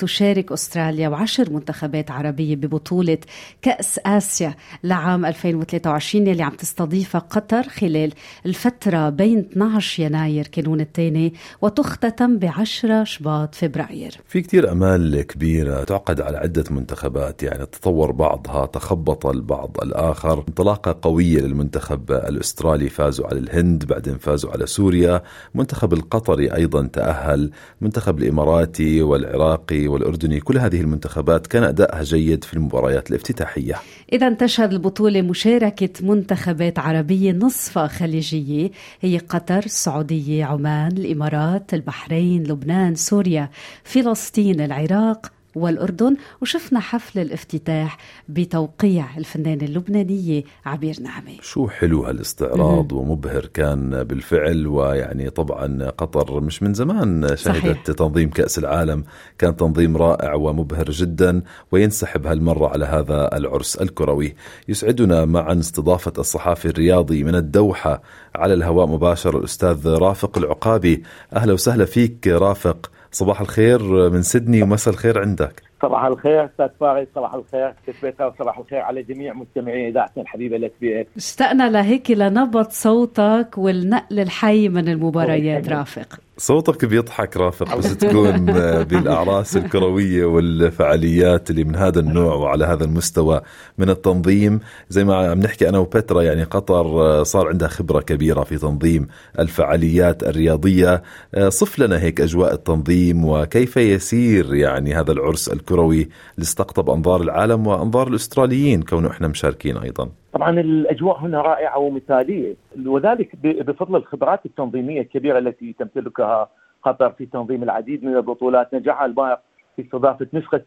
تشارك أستراليا وعشر منتخبات عربية ببطولة كأس آسيا لعام 2023 يلي عم تستضيفها قطر خلال الفترة بين 12 يناير كانون الثاني وتختتم ب 10 شباط فبراير. في كتير أمال كبيرة تعقد على عدة منتخبات يعني تطور بعضها تخبط البعض الآخر. انطلاقة قوية للمنتخب الأسترالي فازوا على الهند بعدين فازوا على سوريا. منتخب القطري أيضا تأهل. منتخب الإماراتي والعراقي والأردني كل هذه المنتخبات كان أدائها جيد في المباريات الافتتاحية. إذا تشهد البطولة مشاركة منتخبات عربية نصفها خليجية هي قطر، السعودية، عمان، الإمارات، البحرين، لبنان، سوريا، فلسطين، العراق، والأردن وشفنا حفل الافتتاح بتوقيع الفنانة اللبنانية عبير نعمة شو حلو هالاستعراض ومبهر كان بالفعل ويعني طبعا قطر مش من زمان شهدت صحيح. تنظيم كأس العالم كان تنظيم رائع ومبهر جدا وينسحب هالمرة على هذا العرس الكروي. يسعدنا معا استضافة الصحافي الرياضي من الدوحة على الهواء مباشر الأستاذ رافق العقابي. أهلا وسهلا فيك رافق. صباح الخير من سيدني ومساء الخير عندك. صباح الخير أستاذ فارس صباح الخير كتبتها وصباح الخير على جميع مستمعي اذاعتنا الحبيبة الاس بي اشتقنا لهيك لنبض صوتك والنقل الحي من المباريات رافق. صوتك بيضحك رافق بس تكون بالأعراس الكروية والفعاليات اللي من هذا النوع وعلى هذا المستوى من التنظيم. زي ما عم نحكي أنا وبترا يعني قطر صار عندها خبرة كبيرة في تنظيم الفعاليات الرياضية. صف لنا هيك أجواء التنظيم وكيف يسير يعني هذا العرس الكروي اللي استقطب أنظار العالم وأنظار الأستراليين كونه إحنا مشاركين أيضا. طبعا الأجواء هنا رائعة ومثالية. وذلك بفضل الخبرات التنظيمية الكبيرة التي تمتلكها قطر في تنظيم العديد من البطولات. نجاحها الباهر في استضافة نسخة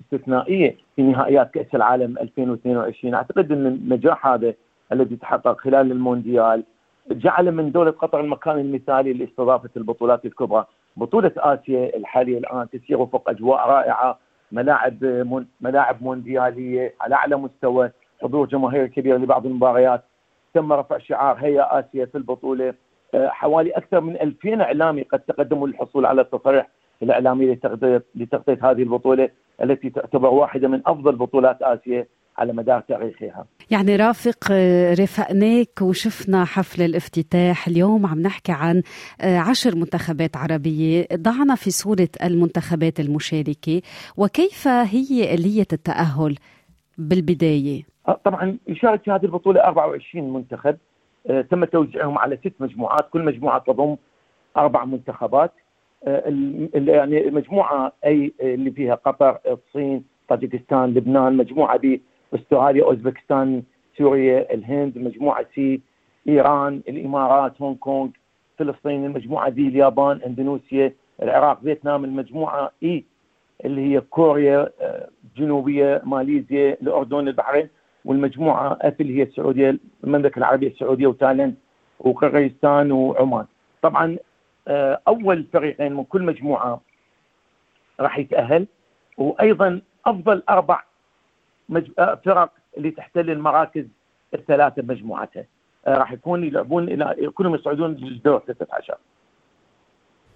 استثنائية في نهائيات كأس العالم 2022 أعتقد إن النجاح هذا الذي تحقق خلال المونديال جعل من دولة قطر المكان المثالي لاستضافة البطولات الكبرى. بطولة آسيا الحالية الآن تسير وفق أجواء رائعة. ملاعب ملاعب مونديالية على أعلى مستوى. حضور جماهير كبير لبعض المباريات تم رفع شعار هيا اسيا في البطولة. آه، حوالي أكثر من 2000 إعلامي قد تقدموا للحصول على التصريح الإعلامي لتغطيه لتغطية هذه البطولة التي تعتبر واحدة من أفضل بطولات آسيا على مدار تاريخها. يعني رافق آه، رفقناك وشفنا حفل الافتتاح. اليوم عم نحكي عن آه، عشر منتخبات عربية. ضعنا في صورة المنتخبات المشاركة. وكيف هي آلية التأهل؟ بالبداية. آه، طبعا يشارك في هذه البطولة 24 منتخب تم توزيعهم على ست مجموعات كل مجموعة تضم أربع منتخبات. يعني مجموعة أي اللي فيها قطر الصين طاجكستان لبنان مجموعة ب استراليا أوزبكستان سوريا الهند مجموعة سي إيران الإمارات هونغ كونغ فلسطين المجموعة دي اليابان إندونيسيا العراق فيتنام المجموعة E اللي هي كوريا الجنوبيه آه، ماليزيا الأردن البحرين والمجموعة F اللي هي السعودية المملكة العربية السعودية وتايلاند وقرغيزستان وعمان. طبعا آه، أول فريقين من كل مجموعة راح يتأهل وأيضا أفضل أربع آه، فرق اللي تحتل المراكز الثلاثة بمجموعتها. راح يكون يلعبون إلى كلهم يصعدون للدور 16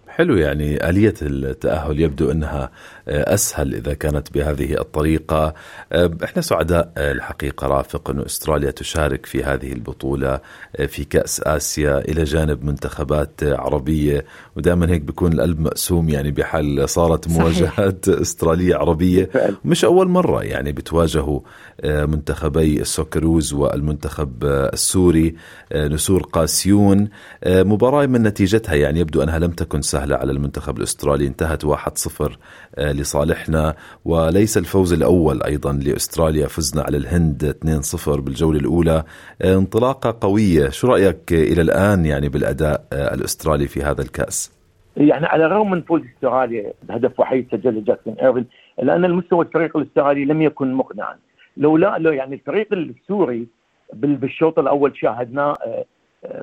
حلو يعني آلية التأهل يبدو أنها آه، أسهل إذا كانت بهذه الطريقة. آه، إحنا سعداء آه، الحقيقة رافق أن أستراليا تشارك في هذه البطولة في كأس آسيا إلى جانب منتخبات عربية. ودائما هيك بيكون القلب مقسوم يعني بحال صارت مواجهات صحيح. أسترالية عربية. مش أول مرة يعني بتواجهوا منتخبي السوكروز والمنتخب السوري نسور قاسيون. مباراة من نتيجتها يعني يبدو أنها لم تكن سهلة على المنتخب الأسترالي انتهت 1-0 آه، لصالحنا. وليس الفوز الأول أيضا لأستراليا فزنا على الهند 2-0 بالجولة الأولى. آه، انطلاقة قوية. شو رأيك إلى الآن يعني بالأداء آه، الأسترالي في هذا الكأس؟ يعني على الرغم من فوز استراليا بهدف وحيد سجله جاكسون ايرفن الا ان المستوى الفريق الأسترالي لم يكن مقنعا. لولا لو يعني الفريق السوري بالشوط الأول شاهدناه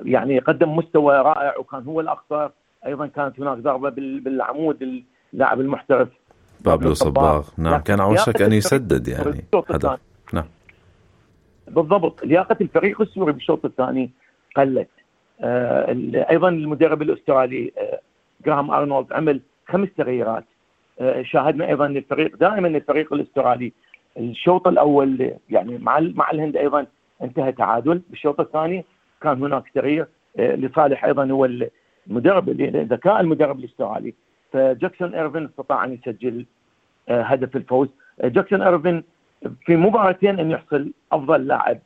يعني قدم مستوى رائع وكان هو الأخطر أيضا كانت هناك ضربة بالعمود اللاعب المحترف. بابلو صباغ. نعم كان على وشك أن يسدد يعني هدف. نعم. بالضبط. لياقة الفريق السوري بالشوط الثاني قلت. آه أيضا المدرب الأسترالي آه جراهام أرنولد عمل خمس تغييرات. آه شاهدنا أيضا الفريق دائما الفريق الأسترالي الشوط الأول يعني مع مع الهند أيضا انتهى تعادل. بالشوط الثاني كان هناك تغيير آه، لصالح أيضا هو المدرب ذكاء المدرب الاسترالي فجاكسون إيرفين استطاع أن يسجل آه، هدف الفوز. آه، جاكسون إيرفين في مباراتين أن يحصل أفضل لاعب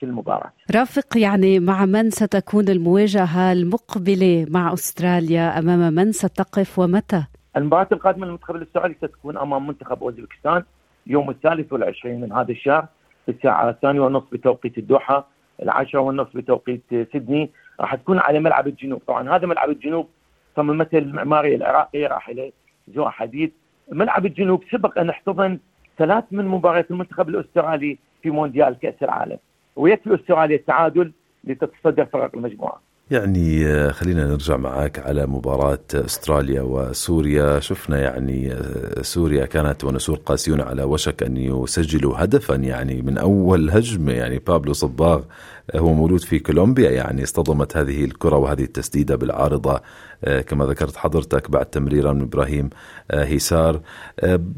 في المباراة. رافق يعني مع من ستكون المواجهة المقبلة مع أستراليا أمام من ستقف ومتى؟ المباراة القادمة للمنتخب الاسترالي ستكون أمام منتخب أوزبكستان يوم الثالث والعشرين من هذا الشهر في الساعة الثانية ونصف بتوقيت الدوحة العاشرة والنصف بتوقيت سيدني. راح تكون على ملعب الجنوب. طبعا هذا ملعب الجنوب صممته المعماري العراقي راح له جوا حديد. ملعب الجنوب سبق أن احتضن ثلاث من مباريات المنتخب الأسترالي في مونديال كأس العالم ويكفي أستراليا التعادل لتتصدر فرق المجموعة. يعني آه، خلينا نرجع معك على مباراة أستراليا وسوريا. شفنا يعني آه، سوريا كانت ونسور قاسيون على وشك أن يسجلوا هدفا يعني من أول هجمة يعني بابلو صباغ آه، هو مولود في كولومبيا يعني اصطدمت هذه الكرة وهذه التسديدة بالعارضة كما ذكرت حضرتك بعد تمريرة من إبراهيم هيسار.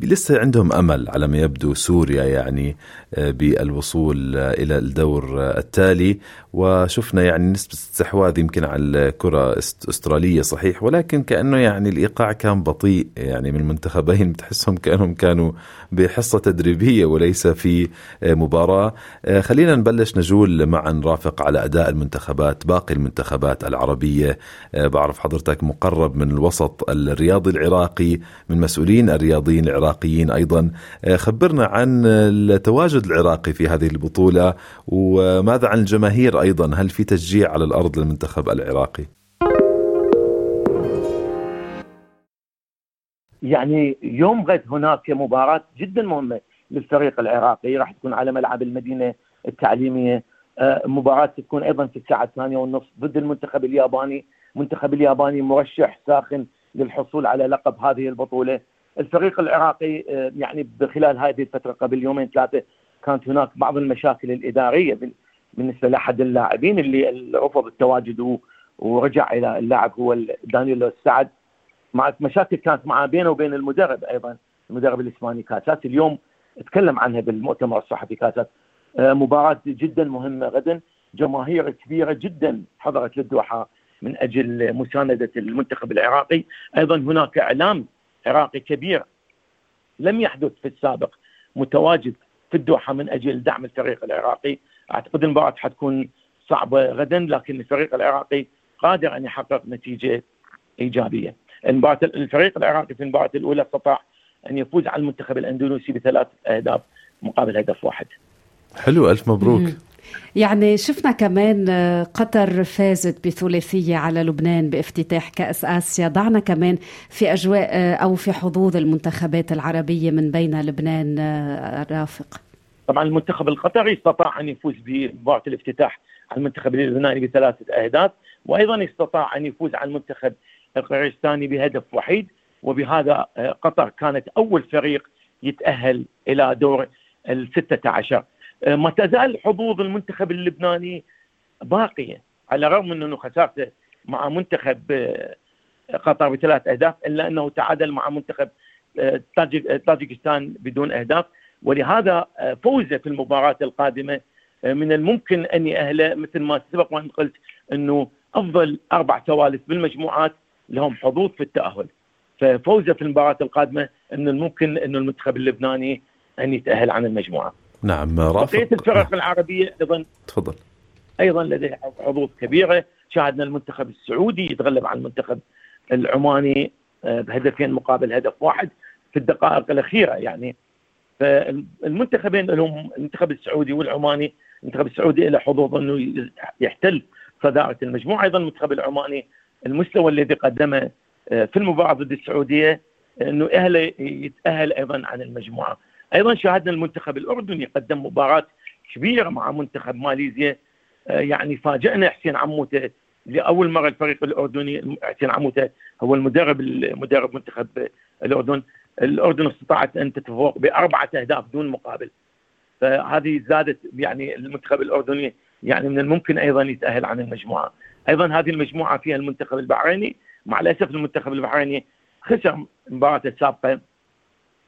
لسه عندهم أمل على ما يبدو سوريا يعني بالوصول إلى الدور التالي. وشفنا يعني نسبة استحواذ يمكن على الكرة أسترالية صحيح ولكن كأنه يعني الإيقاع كان بطيء يعني من المنتخبين بتحسهم كأنهم كانوا بحصة تدريبية وليس في مباراة. خلينا نبلش نجول معا رافق على أداء المنتخبات باقي المنتخبات العربية. بعرف حضرتك مقرب من الوسط الرياضي العراقي من مسؤولين الرياضيين العراقيين أيضا. خبرنا عن التواجد العراقي في هذه البطولة وماذا عن الجماهير أيضا؟ هل في تشجيع على الأرض للمنتخب؟ العراقي؟ يعني يوم غد هناك مباراة جدا مهمة للفريق العراقي. راح تكون على ملعب المدينة التعليمية. آه، مباراة تكون أيضا في الساعة الثانية والنصف ضد المنتخب الياباني. المنتخب الياباني مرشح ساخن للحصول على لقب هذه البطولة. الفريق العراقي آه، يعني خلال هذه الفترة قبل يومين ثلاثة كانت هناك بعض المشاكل الإدارية بالنسبة لأحد اللاعبين اللي رفض التواجد ورجع إلى اللاعب هو دانييلو السعد مع مشاكل كانت معه بينه وبين المدرب أيضا المدرب الإسباني كاسات اليوم تكلم عنها بالمؤتمر الصحفي كاسات آه، مباراة جدا مهمة غدا. جماهير كبيرة جدا حضرت للدوحة من أجل مساندة المنتخب العراقي. أيضا هناك إعلام عراقي كبير لم يحدث في السابق متواجد في الدوحة من أجل دعم الفريق العراقي. أعتقد المباراه حتكون صعبة غدا لكن الفريق العراقي قادر أن يحقق نتيجة إيجابية. المباراه الفريق العراقي في المباراه الأولى استطاع أن يفوز على المنتخب الأندونيسي بثلاث أهداف مقابل هدف واحد. حلو ألف مبروك. يعني شفنا كمان آه، قطر فازت بثلاثية على لبنان بافتتاح كأس آسيا ضعنا كمان في أجواء آه، أو في حظوظ المنتخبات العربية من بين لبنان آه، رافق طبعا المنتخب القطري استطاع أن يفوز بمباراة الافتتاح على المنتخب اللبناني بثلاثة أهداف وأيضا استطاع أن يفوز على المنتخب القريستاني بهدف وحيد وبهذا آه، قطر كانت أول فريق يتأهل إلى دور ال 16 آه، ما تزال حظوظ المنتخب اللبناني باقية على الرغم من أنه خسارته مع منتخب آه، قطر بثلاث أهداف إلا أنه تعادل مع منتخب طاجكستان بدون أهداف. ولهذا آه، فوزه في المباراة القادمة آه، من الممكن أن يأهله مثل ما سبق وأن قلت أنه أفضل أربع ثوالث بالمجموعات لهم حظوظ في التأهل. ففوزه في المباراة القادمة من الممكن انه المنتخب اللبناني أن يتأهل عن المجموعة. نعم رافق. بقية الفرق العربية أيضا. تفضل. أيضا لديها حظوظ كبيرة. شاهدنا المنتخب السعودي يتغلب على المنتخب العماني آه، بهدفين مقابل هدف واحد في الدقائق الأخيرة. يعني فالمنتخبين لهم المنتخب السعودي والعماني المنتخب السعودي له حظوظ إنه يحتل صدارة المجموعة. أيضا المنتخب العماني المستوى الذي قدمه آه، في المباراة ضد السعودية إنه أهله يتأهل أيضا عن المجموعة. أيضا شاهدنا المنتخب الأردني قدم مباراة كبيرة مع منتخب ماليزيا. آه، يعني فاجئنا حسين عموته لأول مرة الفريق الأردني حسين عموته هو المدرب مدرب منتخب الأردن. الأردن استطاعت أن تتفوق بأربعة أهداف دون مقابل. فهذه زادت يعني المنتخب الأردني يعني من الممكن أيضا يتأهل عن المجموعة. أيضا هذه المجموعة فيها المنتخب البحريني. مع الأسف المنتخب البحريني خسر مباراته السابقة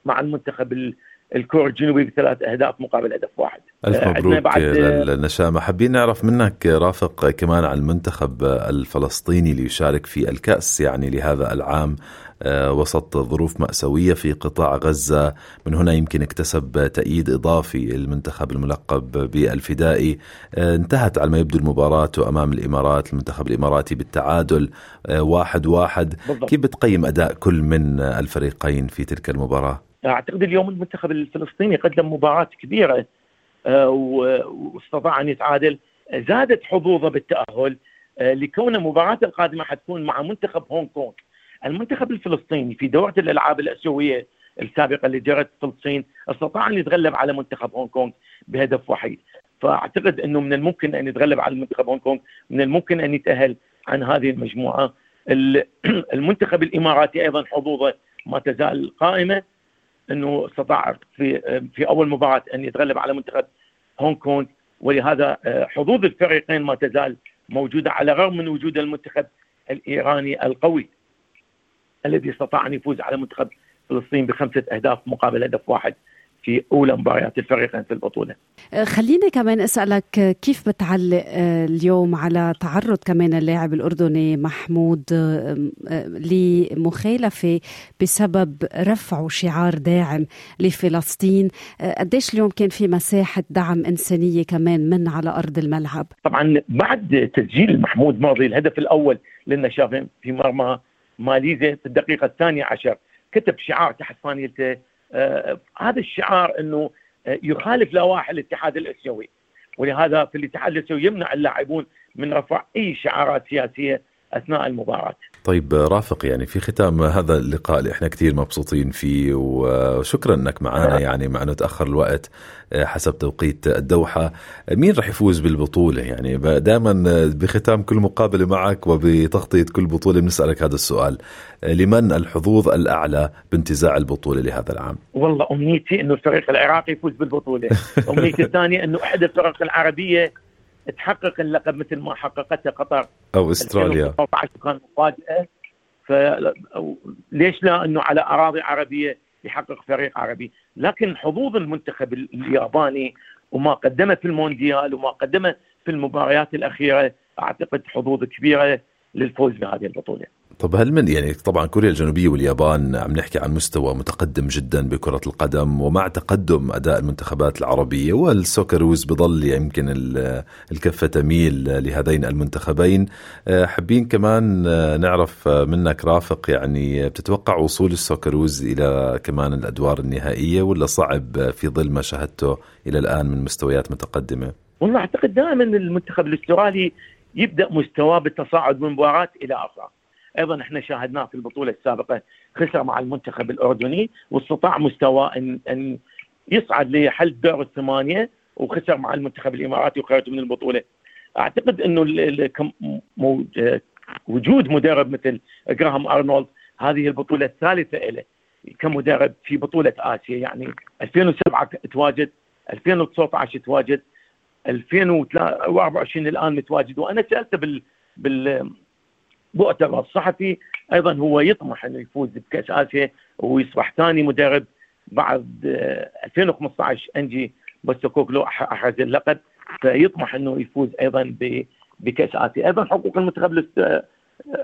مع المنتخب الكوري الجنوبي بثلاث أهداف مقابل هدف واحد. ألف آه، مبروك بعد للنشامة. حابين نعرف منك رافق كمان عن المنتخب الفلسطيني ليشارك في الكأس يعني لهذا العام آه، وسط ظروف مأساوية في قطاع غزة. من هنا يمكن اكتسب تأييد إضافي المنتخب الملقب بالفدائي. آه، انتهت على ما يبدو المباراة أمام الإمارات المنتخب الإماراتي بالتعادل واحد واحد. بالضبط. كيف بتقيم أداء كل من الفريقين في تلك المباراة؟ أعتقد اليوم المنتخب الفلسطيني قدم مباراة كبيرة آه، واستطاع أن يتعادل. زادت حظوظه بالتأهل آه، لكون مباراته القادمة حتكون مع منتخب هونغ كونغ. المنتخب الفلسطيني في دوره الألعاب الأسيوية السابقة اللي جرت في فلسطين استطاع أن يتغلب على منتخب هونغ كونغ بهدف وحيد. فأعتقد إنه من الممكن أن يتغلب على المنتخب هونغ كونغ من الممكن أن يتأهل عن هذه المجموعة. المنتخب الإماراتي أيضا حظوظه ما تزال قائمة. إنه استطاع في في أول مباراة أن يتغلب على منتخب هونغ كونغ ولهذا آه، حظوظ الفريقين ما تزال موجودة على الرغم من وجود المنتخب الإيراني القوي الذي استطاع أن يفوز على منتخب فلسطين بخمسة أهداف مقابل هدف واحد. في أولى مباريات الفريقين في البطولة. أه، خليني كمان أسألك كيف بتعلق أه، اليوم على تعرض كمان اللاعب الأردني محمود أه، لمخالفة بسبب رفعه شعار داعم لفلسطين، قديش اليوم كان في مساحة دعم إنسانية كمان من على أرض الملعب؟ طبعا بعد تسجيل محمود ماضي الهدف الأول للنشافين في مرمى ماليزيا في الدقيقة الثانية عشر كتب شعار تحت فانيلته هذا الشعار إنه آه، يخالف لوائح الاتحاد الأسيوي. ولهذا في الاتحاد الأسيوي يمنع اللاعبون من رفع أي شعارات سياسية أثناء المباراة. طيب رافق يعني في ختام هذا اللقاء اللي إحنا كثير مبسوطين فيه وشكرا إنك معنا يعني مع إنه تأخر الوقت آه، حسب توقيت الدوحة، مين راح يفوز بالبطولة؟ يعني دائما بختام كل مقابلة معك وبتغطية كل بطولة بنسألك هذا السؤال، آه، لمن الحظوظ الأعلى بانتزاع البطولة لهذا العام؟ والله أمنيتي إنه الفريق العراقي يفوز بالبطولة، أمنيتي الثانية إنه احد الفرق العربية تحقق اللقب مثل ما حققته قطر. أو إستراليا. كان مفاجأة. فليش لا؟ إنه على أراضي عربية يحقق فريق عربي. لكن حظوظ المنتخب الياباني وما قدمه في المونديال وما قدمه في المباريات الأخيرة أعتقد حظوظ كبيرة للفوز بهذه البطولة. طب هل من يعني طبعا كوريا الجنوبية واليابان عم نحكي عن مستوى متقدم جدا بكرة القدم ومع تقدم أداء المنتخبات العربية والسوكروز بضل يمكن الكفة تميل لهذين المنتخبين آه، حابين كمان آه، نعرف منك رافق يعني بتتوقع وصول السوكروز إلى كمان الأدوار النهائية ولا صعب في ظل ما شاهدته إلى الآن من مستويات متقدمة؟ والله أعتقد دائما المنتخب الأسترالي يبدأ مستواه بالتصاعد من مباراة إلى أخرى أيضا إحنا شاهدناه في البطولة السابقة خسر مع المنتخب الأردني واستطاع مستواه ان إن يصعد لحل دور الثمانية وخسر مع المنتخب الإماراتي وخرج من البطولة. أعتقد إنه وجود مدرب مثل جراهام ارنولد هذه البطولة الثالثة له كمدرب في بطولة آسيا يعني 2007 تواجد 2019 تواجد 2024 الآن متواجد وأنا سالته بال بال مؤتمر صحفي. أيضا هو يطمح إنه يفوز بكأس آسيا ويصبح ثاني مدرب بعد 2015 انجي بوستوكوغلو احرز اللقب. فيطمح إنه يفوز أيضا بكأس آسيا. أيضا حقوق المنتخب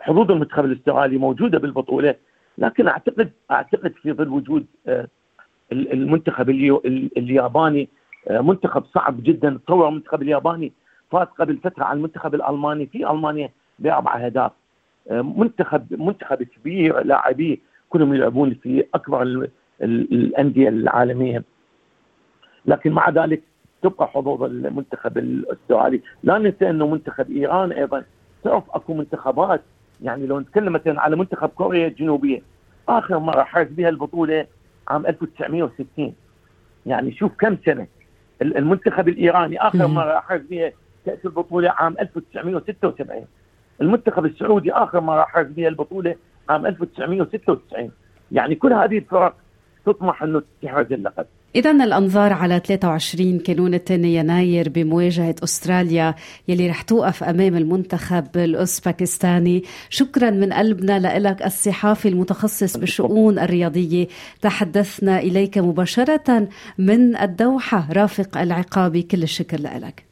حظوظ المنتخب الاسترالي موجودة بالبطولة. لكن أعتقد أعتقد في ظل وجود آه، المنتخب الياباني آه، منتخب صعب جدا. تصور المنتخب الياباني فاز قبل فترة على المنتخب الألماني. في ألمانيا بأربع أهداف. آه، منتخب منتخب كبير لاعبيه كلهم يلعبون في أكبر الأندية العالمية. لكن مع ذلك تبقى حظوظ المنتخب الأسترالي. لا ننسى إنه منتخب إيران أيضا تعرف أكو منتخبات. يعني لو نتكلم مثلا على منتخب كوريا الجنوبية آخر مرة حاز بها البطولة عام 1960 يعني شوف كم سنة المنتخب الإيراني آخر مرة حاز فيها كأس البطولة عام 1976 المنتخب السعودي آخر مره حاز فيها البطولة عام 1996 يعني كل هذه الفرق تطمح إنه تحرز اللقب. إذا الأنظار على 23 كانون الثاني يناير بمواجهة أستراليا يلي رح توقف أمام المنتخب الأوزباكستاني شكرا من قلبنا لك الصحافي المتخصص بالشؤون الرياضية. تحدثنا إليك مباشرة من الدوحة رافق العقابي كل الشكر لك